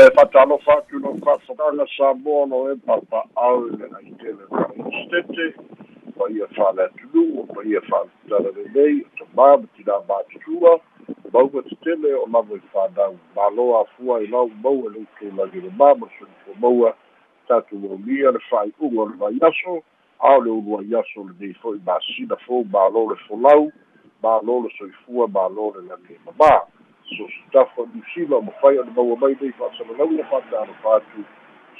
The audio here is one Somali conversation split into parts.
e fatalofa atu lo fa'afogaga sa moa lo e papa'au le aitele ra'istete ma ia fa'ale atulu'u ma ia fa'aletala lelei o tamā ma tinā matutua mauga tetele o lava i fanau malo afua i lau mau e loutou lagi le mā ma solifua maua. Tatou aulia le fa'ai'uga o le vaiaso a o le ulu ai aso lenei fo'i masina fou malo le folau malo le soifua malo le lagi mamā so se tafa niusila o mafai maua mai nei fa'asalalauga fa'atalofa atu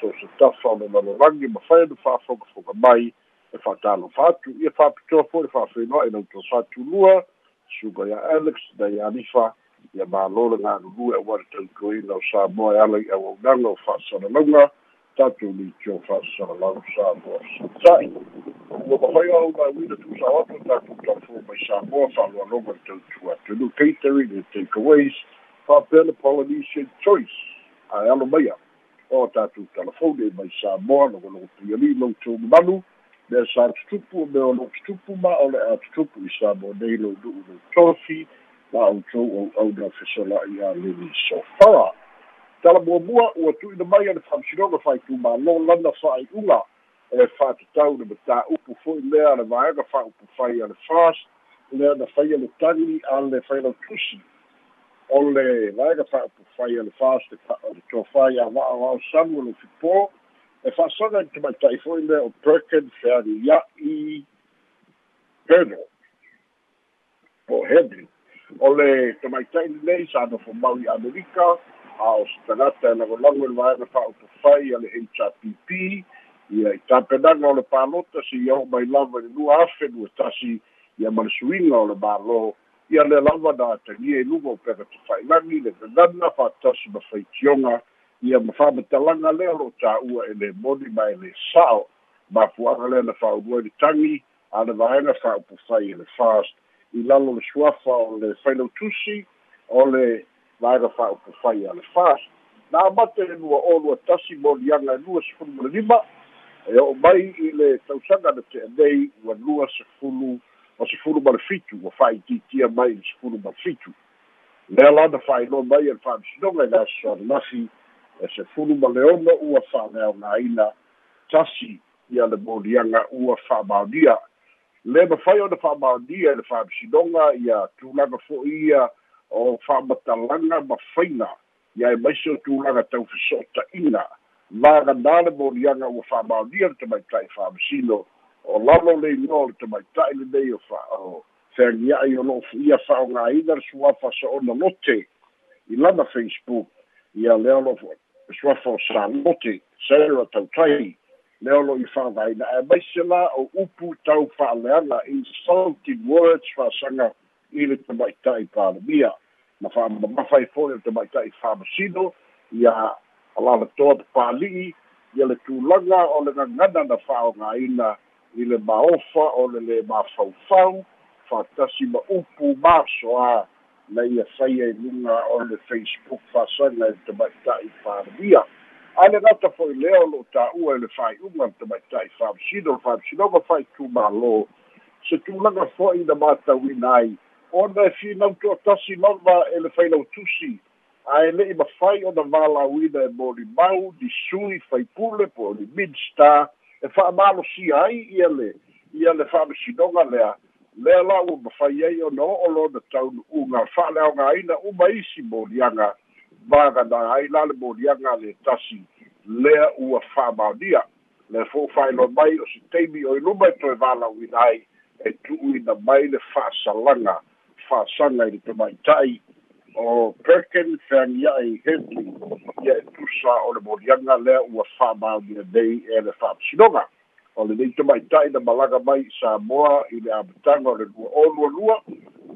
so se tafa o le lalolagi mafai ona fa'afogafoga mai e fa'atalofa atu ia fa'apitoa fo'i le fa'afenoa i lautou fatulua suga ia alex na ia alifa ia mālo le galulue ua le tautuaina o samoa e ala i auaunaga o fa'asalalauga tatou litio fa'asalalau samoa sita'i ua mafai au mauina tusao atu tatou tafo mai samoa fa'aloaloga tautua atunu catering and takeaways fa'apea le polynesian choice. Ae alo maia o tatou talafone mai samoa logologo piali loutou mamalu mea sa tutupu me o loo tutupu ma o a tutupu i samoa nei lou nu'u lou tofi ma outou au'auna fesola'i a lili sofara talamuamua ua tu'uina mai a le fa'amasinoga fa'aitumālo lana fa'ai'uga e fa'atatau le matā'upu fo'i lea le vaega fa'upu fai a le fast lea na faia le tagi a le failautusi o le vaega fa'upu fai a le fast le tofai ava'a o aosamu lo fipō e fa'asaga i tamaita'i fo'i lea o perkin fealia'i herdle o hedli o le tamaita'i lelei sa nofo mau i amerika a o se tagata e lagolago i le vaega fa'aupufai a le hpp ia i tapenaga o le palota se ia mai lava i lua afe lua tasi ia ma le suiga o le mālō. Ia le lava na atagia i luga o pega tafa'ilagi le gagana fa'atasi ma faitioga ia ma fa'amatalaga lea lo'o tā'ua e le moni ma e le sa'o. Ma fuaga lea na fa'aulua i le tagi a le vaega fa'aupufai e le fast. I lalo le suafa o le failautusi o le vaega fa'aupufai a le fast. Na amate e lua o lua tasi moliaga e lua sefulu ma le lima e o'o mai i le tausaga na te'anei ua lua sefulu o sefulu ma le fitu ua fa'aitiitia mai i sefulu ma le fitu lea lana fa'ailoa mai e le fa'amisinoga i le aso ananafi e sefulu ma le ono ua fa'aleaogāina tasi ia le moliaga ua fa'amaonia le mafai ona fa'amaonia i le fa'amisinoga ia tulaga fo'i ia o fa'amatalaga ma faiga ia e maise o tulaga taufeso'ota'iga maganā le moliaga ua fa'amaonia le tamaita'i fa'amasino o lalo le igoa o le tamaita'i lenei o fa o feagia'i o lo'o fu'ia fa'aogāina le suafa so ona lote. I lana facebook ia lea lo'o suafa o salote sera tautai. Lea o i fa'avaina e maise la o upu tau fa'aleaga insulting words fa'asaga i le tamaita'i palemia na fa'amamafa i fo'i le tamaita'i fa'amasino ia alalatoa papali'i ia le tulaga o le gagana na fa'aogāina i le maofa o le lē mafaufau fa'atasi ma upu masoā na ia faia i luga o le facebook fa'asaga i tamaita'i palemia a le gata fo'i lea o lo'o tā'ua i le fa'ai'uga le tamaita'i fa'amasino le fa'amasinoga fa'aitumālō se tulaga fo'i na matauina ai ona e finau to'atasi lava e le failautusi ae le'i mafai ona valauina e molimau lisui faipule po o limidsta e fa'amalosia ai ia le ia le fa'amasinoga lea lea la ua mafai ai ona o'o lona taunu'uga fa'aleaogāina uma isi moliaga magana ai la le moliaga le tasi lea ua fa'amaonia le fo'u fa'ailoa mai o se taimi o i luma e toe valauina ai e tu'uina mai le fa'asalaga fa'asaga i le tamaita'i o Perkin feagia'i Henley ia e tusa o le moliaga lea ua fa'amaonia nei e le fa'amasinoga o le nei tamaita'i na malaga mai i Samoa i le amataga o le lua. Olualua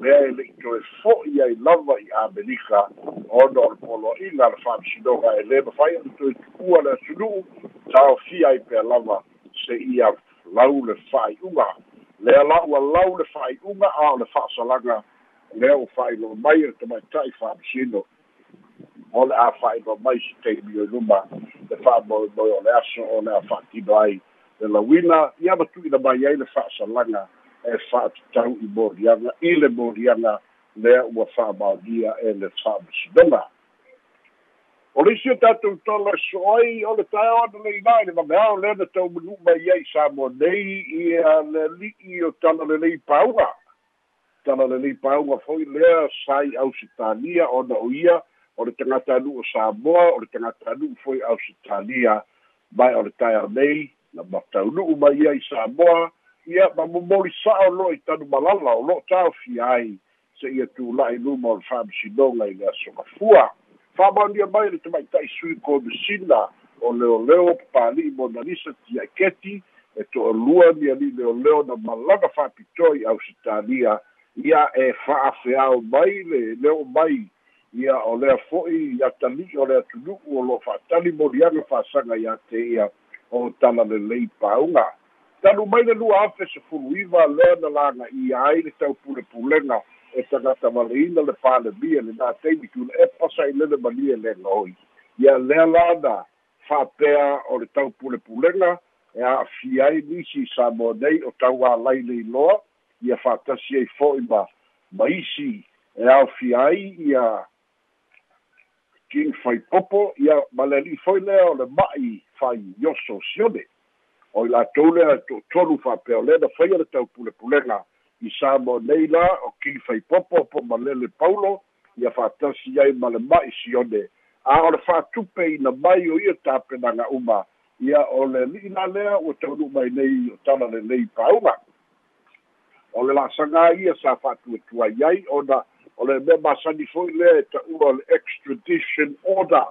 lea e le'i toe fo'i ai lava i Amerika ona o le poloa'iga le fa'amasinoga e lē mafai ona toe tu'ua le atunu'u taofia ai pea lava se ia lau le fa'ai'uga lea la ua lau le fa'ai'uga a o le fa'asalaga lea ua fa'ailoa mai e tamaita'i fa'amasino o le a fa'ailoa mai se taimi o luma le fa'amoemoe o le aso o le a fa'atino ai. Le lauina ia matu'ina mai ai le fa'asalaga e fa'atatau i moliaga i le moliaga lea ua fa'amaonia e le fa'amasinoga o le isi o tatou tala so ai o le tae ona leina i le vameao lea na taumanuu mai ai sa mo nei ia le li'i o tala lelei pauga tala lelei pauga foi lea sai ausitalia ona o ia o le tagata anu'u samoa o le tagata anu'u foi ausitalia mai o le tae nei na mataunu'u mai ia i samoa ia ma momoli sa'o lo'o i tanu malala o lo'o taofia ai. Se ia tula'i luma o le fa'amasinoga i le asogafua. Fa'amaonia mai le tamaita'i sui komisina o leoleo papali'i monalisa tia'iketi e to'alua niali leoleo na malaga fa'apitoa i ausitalia ia e fa'afeao mai le leo mai ia o lea fo'i ia tali'i o le atunu'u o lo'o fa'atali moliaga fa'asaga iā te ia o tala lelei pauga tanu mai le lua afe sefulu iva lea na lagaia ai le taupulepulega e tagata valeina le palemia lenā taimi tule epa saʻilele malia lega oi ia lea la na fa'apea o le taupulepulega e a'afia ai nisi sa nei o tauālai le iloa ia fa'atasi ai fo'i ma ma isi e aofia ai ia king fai popo ia ma le ali'i foi lea o le ma'i fai ioso sione. O i latou lea to'atolu fa'apea o lea na faia le taupulepulega i sa mo nei la o kili faipopo po ma lele paulo ia fa'atasi ai ma le ma'i sione. A o le fa'atupe ina mai o ia tapenaga uma ia o le li'i la lea ua taunu mai nei o tala lelei pauga o le la'asaga ia sa fa'atuatuai ai ona o le mea masani fo'i lea e ta'ua o le extradition order.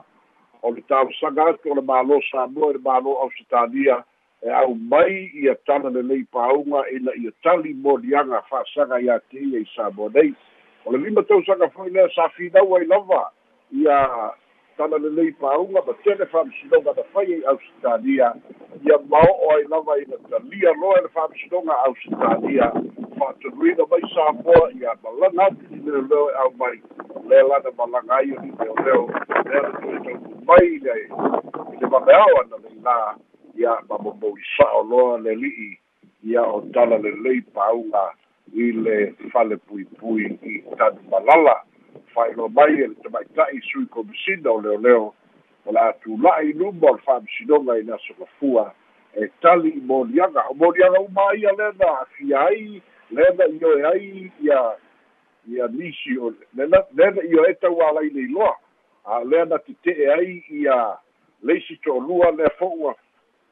O le tausaga atu o le mālō samoa i le mālō ausitalia e au mai ia tala lelei paunga ina ia tali molianga fa'asaga iā te ia i sa mo nei. O le lima tausaga foi lea sa finau ai lava ia tala lelei paunga ma tele fa'amasinoga na fai ai ausitalia ia mao'o ai lava ina talia loa le fa'amasinoga ausitalia fa'atoluina mai sa moa ia malaga atu i leoleo e au mai. Le lana malaga ai o ni leoleo lea le toe taupu mai le i le vameao ana leilā ia ma momolisa'o loa le li'i. Ia o tala lelei pauga i le fale puipui i tanu malala fa'ailoa mai e le tamaita'i sui komisina o leoleo o le atula'i luma o le i le asogafua e tali i moliaga o moliaga uma ia le na afia ai le na ioe ai ia ia nisi o le na ioe tauālai le iloa a lea na tete'e ai ia leisi to'olua lea fo'ua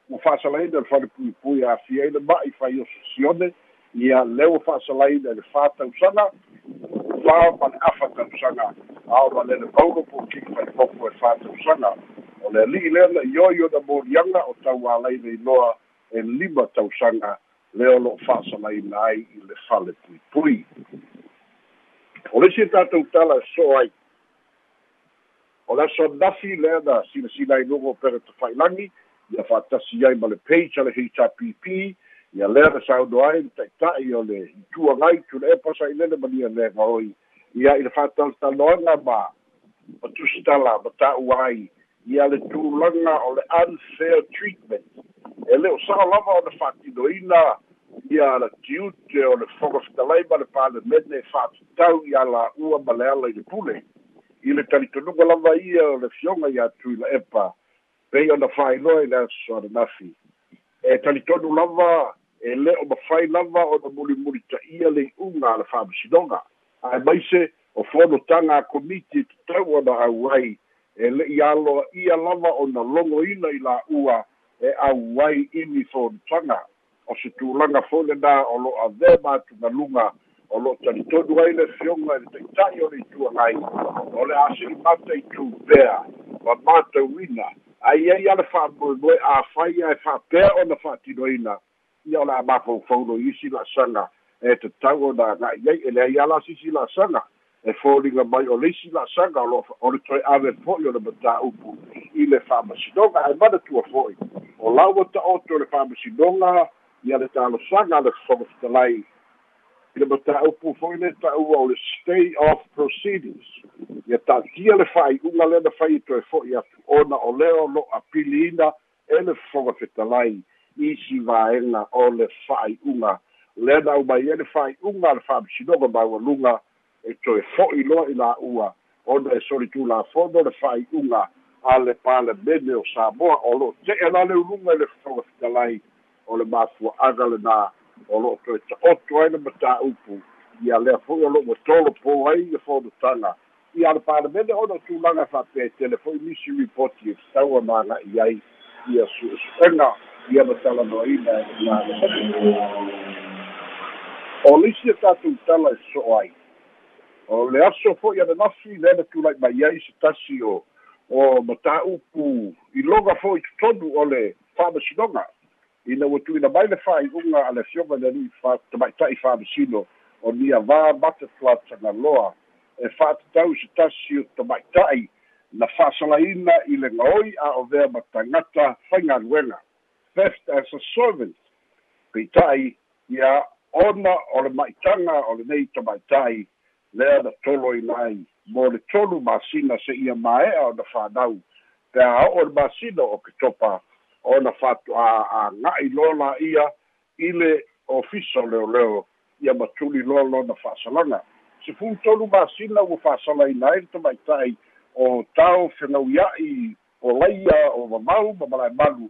ua fa'asalaina le falepuipui afia i le ma'i fai o sosione ia lea ua fa'asalaina i le fātausaga fa ma le afa tausaga ao ma le le paulo po kiki faipopo e fātausaga o le ali'i lea na ioi ona moliaga o tauālai le iloa e lima tausaga lea o lo'o fa'asalaina ai i le fale puipui o le isi tatou tala e so ai. O le aso nafi lea na silasila ai luga o pere tafailagi ia fa'atasi ai ma le page a le hpp ia lea na sauno ai le ta'ita'i o le ituagai tule e pasa'ilele ma lia lega oi. Ia i le fa'atalotaloaga ma ma tusitala ma ta'ua ai. Ia le tulaga o le unfair treatment. E lē o sa'a lava o le fa'atinoina ia la tiute o le fogafetalai ma le palemene e fa'atatau ia la'ua ma le ala i le pule. I le talitonuga lava ia o le fioga iā tui la epa pei ona fa'ailoa i le aso ananafi e talitonu lava e lē o mafai lava ona mulimuli ta'ia le i'uga a le fa'amasinoga ae maise o fonotaga a komiti tatau ona au ai e le'i aloa ia lava ona logoina i la'ua e au ai ini fonotaga o se tulaga foi lenā o lo'o avea matugaluga o lo'o talitonu ai le fioga i le ta'ita'i o le ituagai o le asi'i mata i tupea ma matauina ai ai ale fa'amoemoe afai ae fa'apea ona fa'atinoina ia o le a mafaufaulo isi la'asaga e tatau ona aga'i ai e leai ala sisi la'asaga e foliga mai o le isi la'asaga o lo'o o le toe ave fo'i o le matāupu i le fa'amasinoga ae manatua fo'i o laua ta'oto le fa'amasinoga ia le talosaga le fogafetalai i le mataupu fo'i le ta'ua o le stay of proceedings. Ia ta'atia le fa'ai'uga lea na fai toe fo'i atu ona o lea o lo'o apiliina e le fogafetalai isi vaega o le fa'ai'uga lea na au mai e le fa'ai'uga le fa'amasinoga maualuga e toe fo'i loa i la'ua ona e solitulafono le fa'ai'uga a le palemene o samoa o lo'o te'e la le uluga i le fetagafitalai o le mafua'aga lenā o lo'o toe ta'oto ai le matā'upu ia lea fo'i o lo'u e tolo po ai ia fonotaga ia le palemene ona tulaga fa'apea tele fo'i nisi ripoti e tataua maga'i ai ia su'esu'ega ia ma talanoaina e o le isi e tatou tala e so'o ai o le aso fo'i ana nafi le na tulai mai ai se tasi o o matā'upu i loga fo'i totonu o le fa'amasinoga ina ua tu'uina mai le fa'ai'uga a le afioga le ali'i tamaita'i fa'amasino o nia vā butterfly tagaloa e fa'atatau se tasi o tamaita'i na fa'asalaina i le gaoi a vea ma tagata faigaluega theft as a servant. Peita'i ia ona o le ma'itaga o lenei tamaita'i lea na tolo ina ai mo le tolu masina se ia mae'a ona fanau pe a o'o le masina o ke topa ona fatu a aga'i lo la ia i le ofisa leoleo ia matuli loa lona fa'asalaga se tolu masina ua fa'asalaina ai le tamaita'i o tao fegauia'i o laia o mamau ma malae malu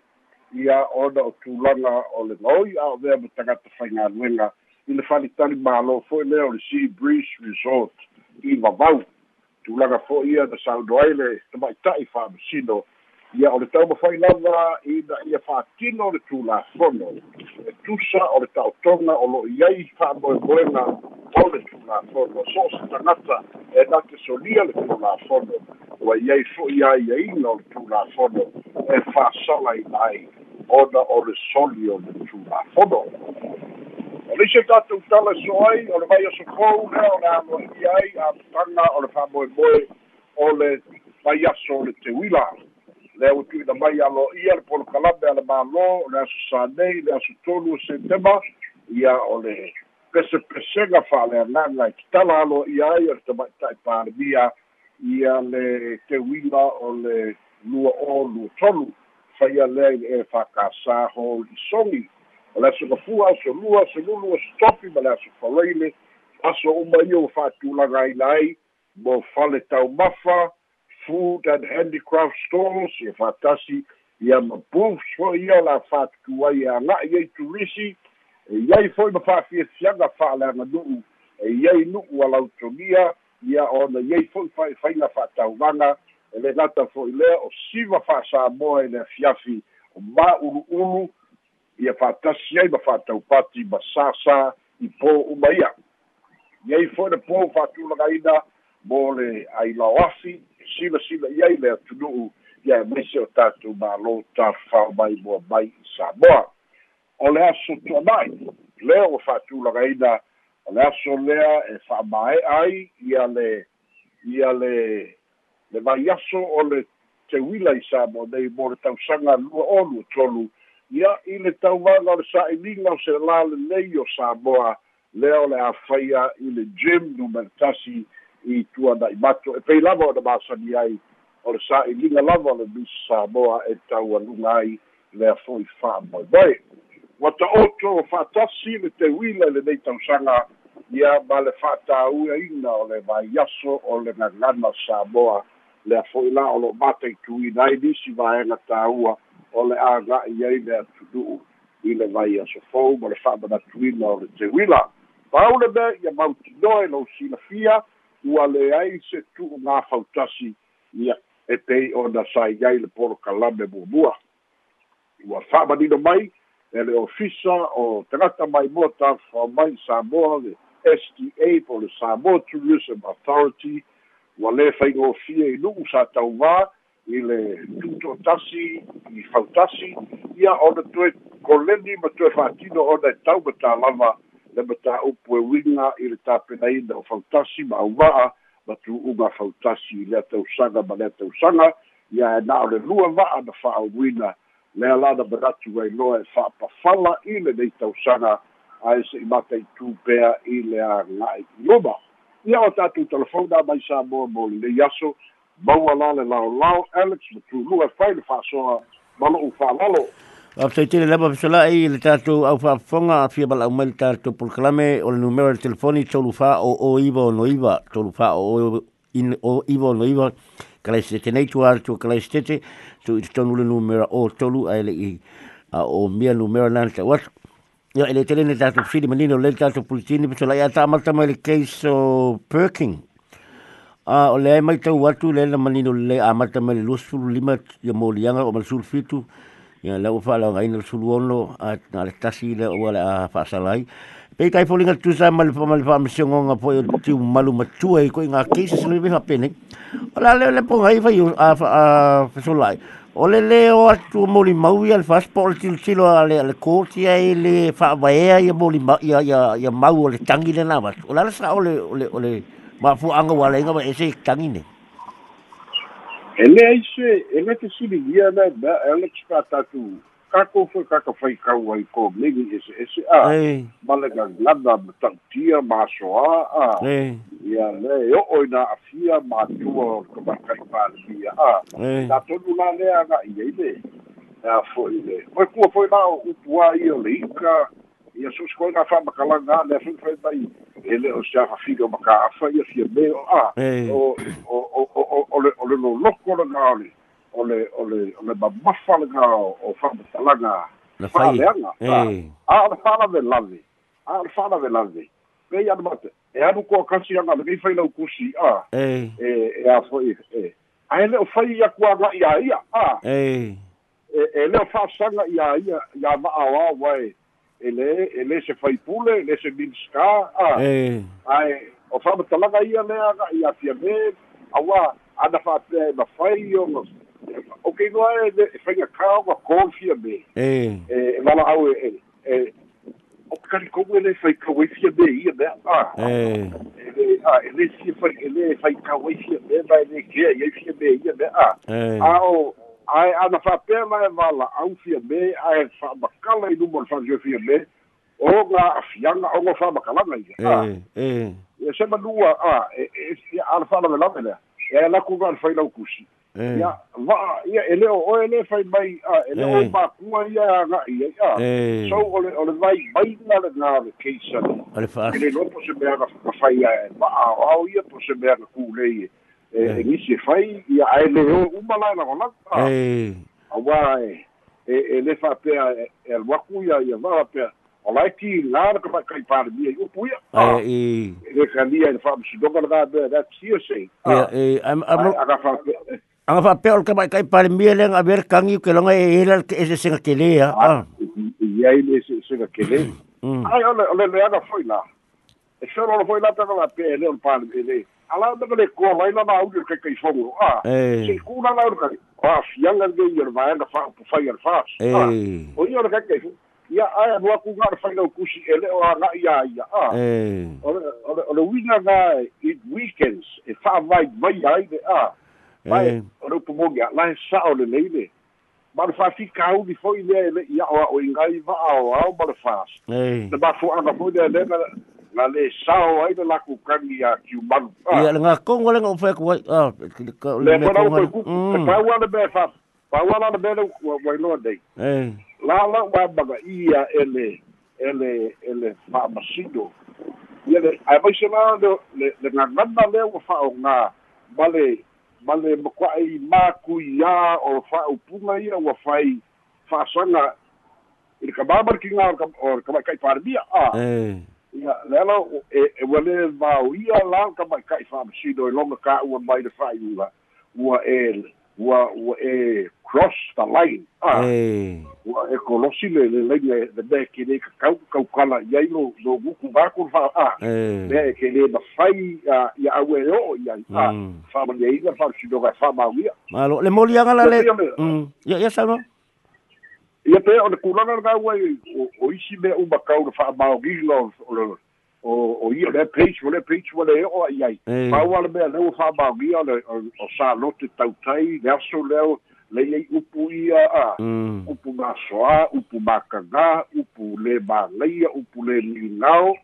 ia ona o tulaga o le gaoi a o ma tagata faigaluega i le falitali mālō fo'i lea o le sea breeze resort i vavau tulaga fo'i ia na sauno ai le tamaita'i fa'amasino ia o le taumafai lava ina ia fa'atino o le tulafono e tusa o le ta'otoga o lo'o iai fa'amoemoega o le tulafono so o se tagata e nake solia le tulafono ua iai fo'i aiaina o le tulafono e fa'asalaina ai ona o le soli o le tulafono o le ise tatou tala so ai o le vai asofou lea o le aloa'i ai amataga o le fa'amoemoe o le vai aso o le teuila le ua tu'uina mai alo'ia le polokalame a le mālō o le aso sanei le aso tolu o setema ia o le pesepesega fa'aleagaga i kitala alo'ia ai o le tamaita'i palemia ia le teuila o le lua o lua tolu faia lea e fa'akasā hol i sogi o le aso gafua aso lua aso lulu aso topi ma le aso falaile aso uma ia ua fa'atulaga aina ai mo fale taumafa food and handicraft stores ia fatasi ia ma booths fo'i ia la fatutu ai e aga'i ai turisi. E iai fo'i ma fa'afiafiaga fa'aleaga nu'u. E iai nu'u alautogia ia ona iai fo'i fa'ifaiga fa'atauvaga e le gata fo'i lea o siva fa'asamoa i le afiafi o ma'ulu'ulu ia fa'atasi ai ma fa'ataupati ma sāsā i pō uma ia iai fo'i le pō fa'atulagaina mo le ailao afi sila sila i ai le atunu'u ia e maise o tatou mālō tafafao mai mua mai i samoa. O le aso tuana'i lea ua fa'atulagaina o le aso lea e fa'amae'a ai ia le ia le le vai aso o le teuila i sa mo nei mo le tausaga lua o lua tolu. Ia i le tauvaga o le sa'iliga o se la lelei o samoa lea o le afaia i le gym numere tasi i tuana'i mato. E pei lava ona masani ai o le sa'iliga lava o le misi samoa e taualuga ai lea fo'i fa'amoemoe ua ta'oto o fa'atasi le teuila i lenei tausaga ia ma le fa'atāuiaina o le vaiaso o le gagana samoa lea fo'i la o lo'o mataituina ai nisi vaega tāua o le aga'i ai le atunu'u i le vaiaso fou ma le fa'amanatuina o le teuila pau le mea ia mautinoa e lou silafia ua leai se tu'u gā fautasi ia e pei ona saigai le polokalame muamua. Ua fa'amanino mai e le ofisa o tagata mai moa tafao mai samoa le sta po le samoa tourism authority ua lē faigofia i nu'u sa tauvā i le tuto'atasi i fautasi ia ona toe koleni ma toe fa'atino ona e tau matālava le mataupu e uiga i le tapenaina o fautasi ma auva'a ma tu'uga fautasi i lea tausaga ma lea tausaga ia e na o le lua va'a na fa'auina lea la na manatu ai loa e fa'apafala i le nei tausaga ae se'i mataitū pea i le aga'i i luma ia o tatou telefona mai sa moa mo lelei aso maua la le laolao alex ma tulua fai le fa'asoa ma lo'u fa'alalo a tai tele lava pesala ai le tatou au whaafonga a fia bala umai le tatou polkalame o le numero le telefoni tolu wha o o iwa o no iwa tolu wha o, in, o iwa o no iwa kalaisitete nei tu atu kalaisitete tu i tonu le numera o tolu ai le i a o mia numera nana ta watu ia ele tele ne tatu fili manino le tatu pulitini pito la ia ta amata mai le case Perking a o le mai tau watu le na manino le amata mai le lusulu lima ia mo lianga o masul fitu ia le ufa la ngai na sulu ono a na le tasi le o le a fasalai Pei kai folinga tu sa mal fa mal fa misiongo nga po tiu malu matua i ko nga kesi sulu be hapene. Ola le le po ngai fa a a fasolai. O le le o atu moli maui al fas po le til silo ale ale koti ai le fa vaea ia moli ma ia ia ia mau o le tangi le na bat. Ola le sa o le o le o le ma fu anga wala inga ba ese tangi ne. Ele ai se ele te sili ia na ba ele tska tatu kako foi kaka fai kau ai ko megi ese ese a male ga lada tantia ma soa a ia le o oina afia ma tua ko ba kai pa sia a ta tonu la le aga ia ile a foi le foi ku foi na u tua ia le ika. Ia so sko na fa makalanga le foi foi bai ele o sia fa figo maka afa ia fia me a o o o o o le o le lo loko le ngale o le o le o le mamafa le ga o fa'amatalaga fa'aleaga a le fa'alave lave a le fa'alave lave pei ana mate e anu ko kasi anga le lau kusi a. E e a foi e ai le o fai ia kua ia ia a. E e le o fa'asaga ia ia ia ma'a o ai e. Le e le se fai pule le se minska a. Ai o fa'amatalaga ia le aga ia fia me. Aua ana fa'apea e mafai o o ke noa e le whainga kao wa kōwhia me. E. E wala au e, e, o kari kogu e le whai kawaiwhia me ia me. Ah. E. E le, ah, e le si whai, e le whai kawaiwhia me, ma e le kea i whia me ia me. Ah. E. A o, ai ana whapea mai wala au whia me, ai whamakala i numor whanzio whia me, o ngā awhianga o ngā whamakalanga ia. E. Se manua, e, ana whaname lame lea. E la ku ngā whai lau kusi. Ia va ia ele o ele fai mai a ele o ba kua ia nga ia ia. So ole ole vai vai na le na le keisa. Ole fa. Ele no po se mea ka fai ia a o ia po se mea ku le e ni se fai ia ele o uma la ona a wa e ele fa pe e wa ku ia ia va pe o lai ki ngā ka pa kai pa mia i upu ia. E e ka lia e fa si doga na da da tio sei. E aga fa Anga fa pe ol ka mai kai pare mia le nga ver kangi ke longa e ela ke ese singa ke le ah ia ile ese singa ke le ai ole ole le aga foi la e se lo foi la ta la pe le ol pare le ala da le ko la na audio ke kai fongo ah. Se ku na la ka ah fianga de yer va nga fa pu fa yer fa ah. O yer ka ke ia ai no ku nga fa no kusi ele o nga ia ia ah. Ole ole ole winga ga it weekends e fa vai vai ai Mai, o rau pomogi a lahe sao le leile. Ma le whawhi kau ni fo i lea ele ia o o ingai va ao ao ma le whaas. Le ma fu anga fo lea lea na le sao ai le laku kangi a kiu manu. Ia le ngā kongo le ngā whae kuai. Le kona o koe kuku. Le pau ana mea wha. Pau ana mea wai loa dei. La la wa baga ia ele ele ele wha masido. Ia le, ai mai se la le ngā ngana lea wa wha o ngā. Male, ma le makua'i makuiā o fa'aupuga ia ua fai fa'asaga i le kamamalikiga o le kamaika'i palemia a. Ia le ala e ua lē vaoia la kamaika'i fa'amasino e loga kā'ua mai le fa'aiuga ua e ua ua e cross the line. A ua e kolosi le le laiga le mea kelē kakau kaukala i ai lo lo guku vaku fa a. Mea e kelē mafai ia aue e o'o i ai a. Fa'amaliaiga fa'amasinoga e fa'amauia malo le moliaga la le ia ia sauno ia pe o le kulaga le gaua o isi mea uma kau le fa'amaogiga o le o o ia le page o le page o le o ai ai. Pa o le mea leo fa ba gia o o sa lote tautai le aso leo le ai upu ia a. Upu ma soa upu ma kanga upu le ba leia upu le ningao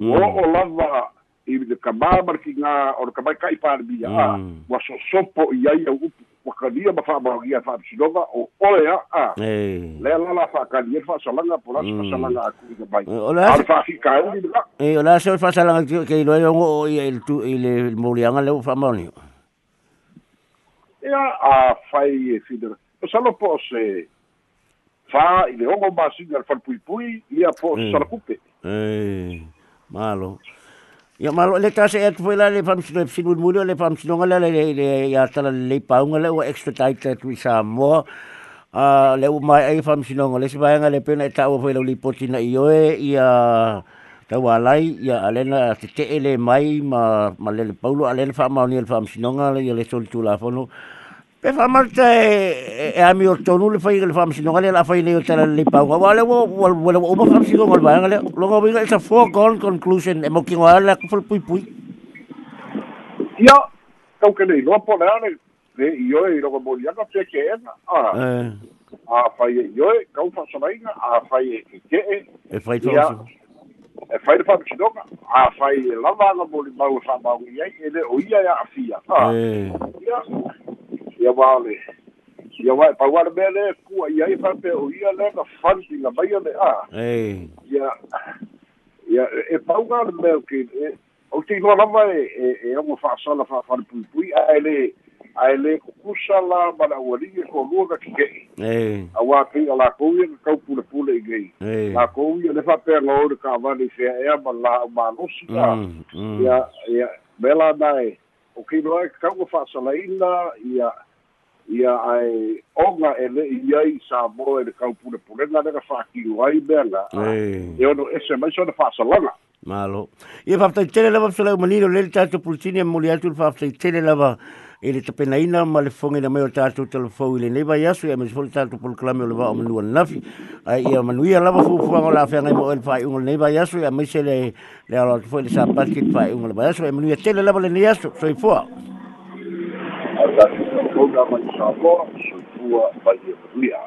o o lava i le kamama ki nga o le kamai kai pa bia a. Wa so sopo i ai upu wakalia ma fa ba gia fa sinova o oe a. A le la la fa ka ni fa salanga por as salanga aku i bai. Al fa fi ka ni la e o la so fa salanga ke lo yo o i el tu i le molianga le fa moni ia a fai e fidera o salo po se fa i le ongo masiga le falpuipui ia po se salakupe e malo Ia malo le tase e tu le fam sino sino mulo le fam sino ngala le le ya tala le paunga le o extra tight tu sa mo a le o mai ai fam sino ngale se vai ngale pena ta o foi le potina io e ia ta alai ia alena te te ele mai ma ma le paulo alena fa ma ni le fam sino ngale le sol tu la fono Pe fa marta e, e ami o tonu le fai le fam sino ngale la fai le o tala le pau. Wa le wo wo wo o ma fam sino ngale ba ngale. Lo ngo binga it's a foregone conclusion e mo ki ngwa la ku pui pui. Ia, kau ke nei lopo le ane, le i oe i rogo mori anga te ke ena. Ah. A fai e i oe, kau fa sanainga, a fai e ke ke e. E fai tō E fai le fam sino a fai e lava anga mori mau sa mau i ai, e le o ia ia a fia. Ah. Ia, ia wale. Ia wa pa wa be le ku ia i fa pe o ia le na fanti na vai le a. Eh ia ia e pa wa le me ke o ti no lava e e o fa sala fa fa pu pu a le a le kusa la ma la wali ko lu ga ke eh a wa pe la ko ia ka pu le pu le ge la ko ia le fa pe lo ka va le fe e ma la ma no si ia ia bela dai o ki no ka ko fa sala ina ia ia ai onga e le iai sa mo e le kaupule pulenga le ka whakiru ai bela e ono ese mai so na whaasalanga malo. Ia whaftai tele lava so lau manino le tātou pulsini e muli atu whaftai tele lava e le tapena ina ma le fonga na mai o tātou telefou i le neiva yasu e me fol tātou pulklame o le wao manua nafi. Ai ia manuia lava fufuanga o la whenga mo e whai unga le neiva yasu e me se le le alo atu fo le sa patkit whai unga le yasu e manuia tele lava le ne yasu programa, inshallah, shukua waliohudhuria.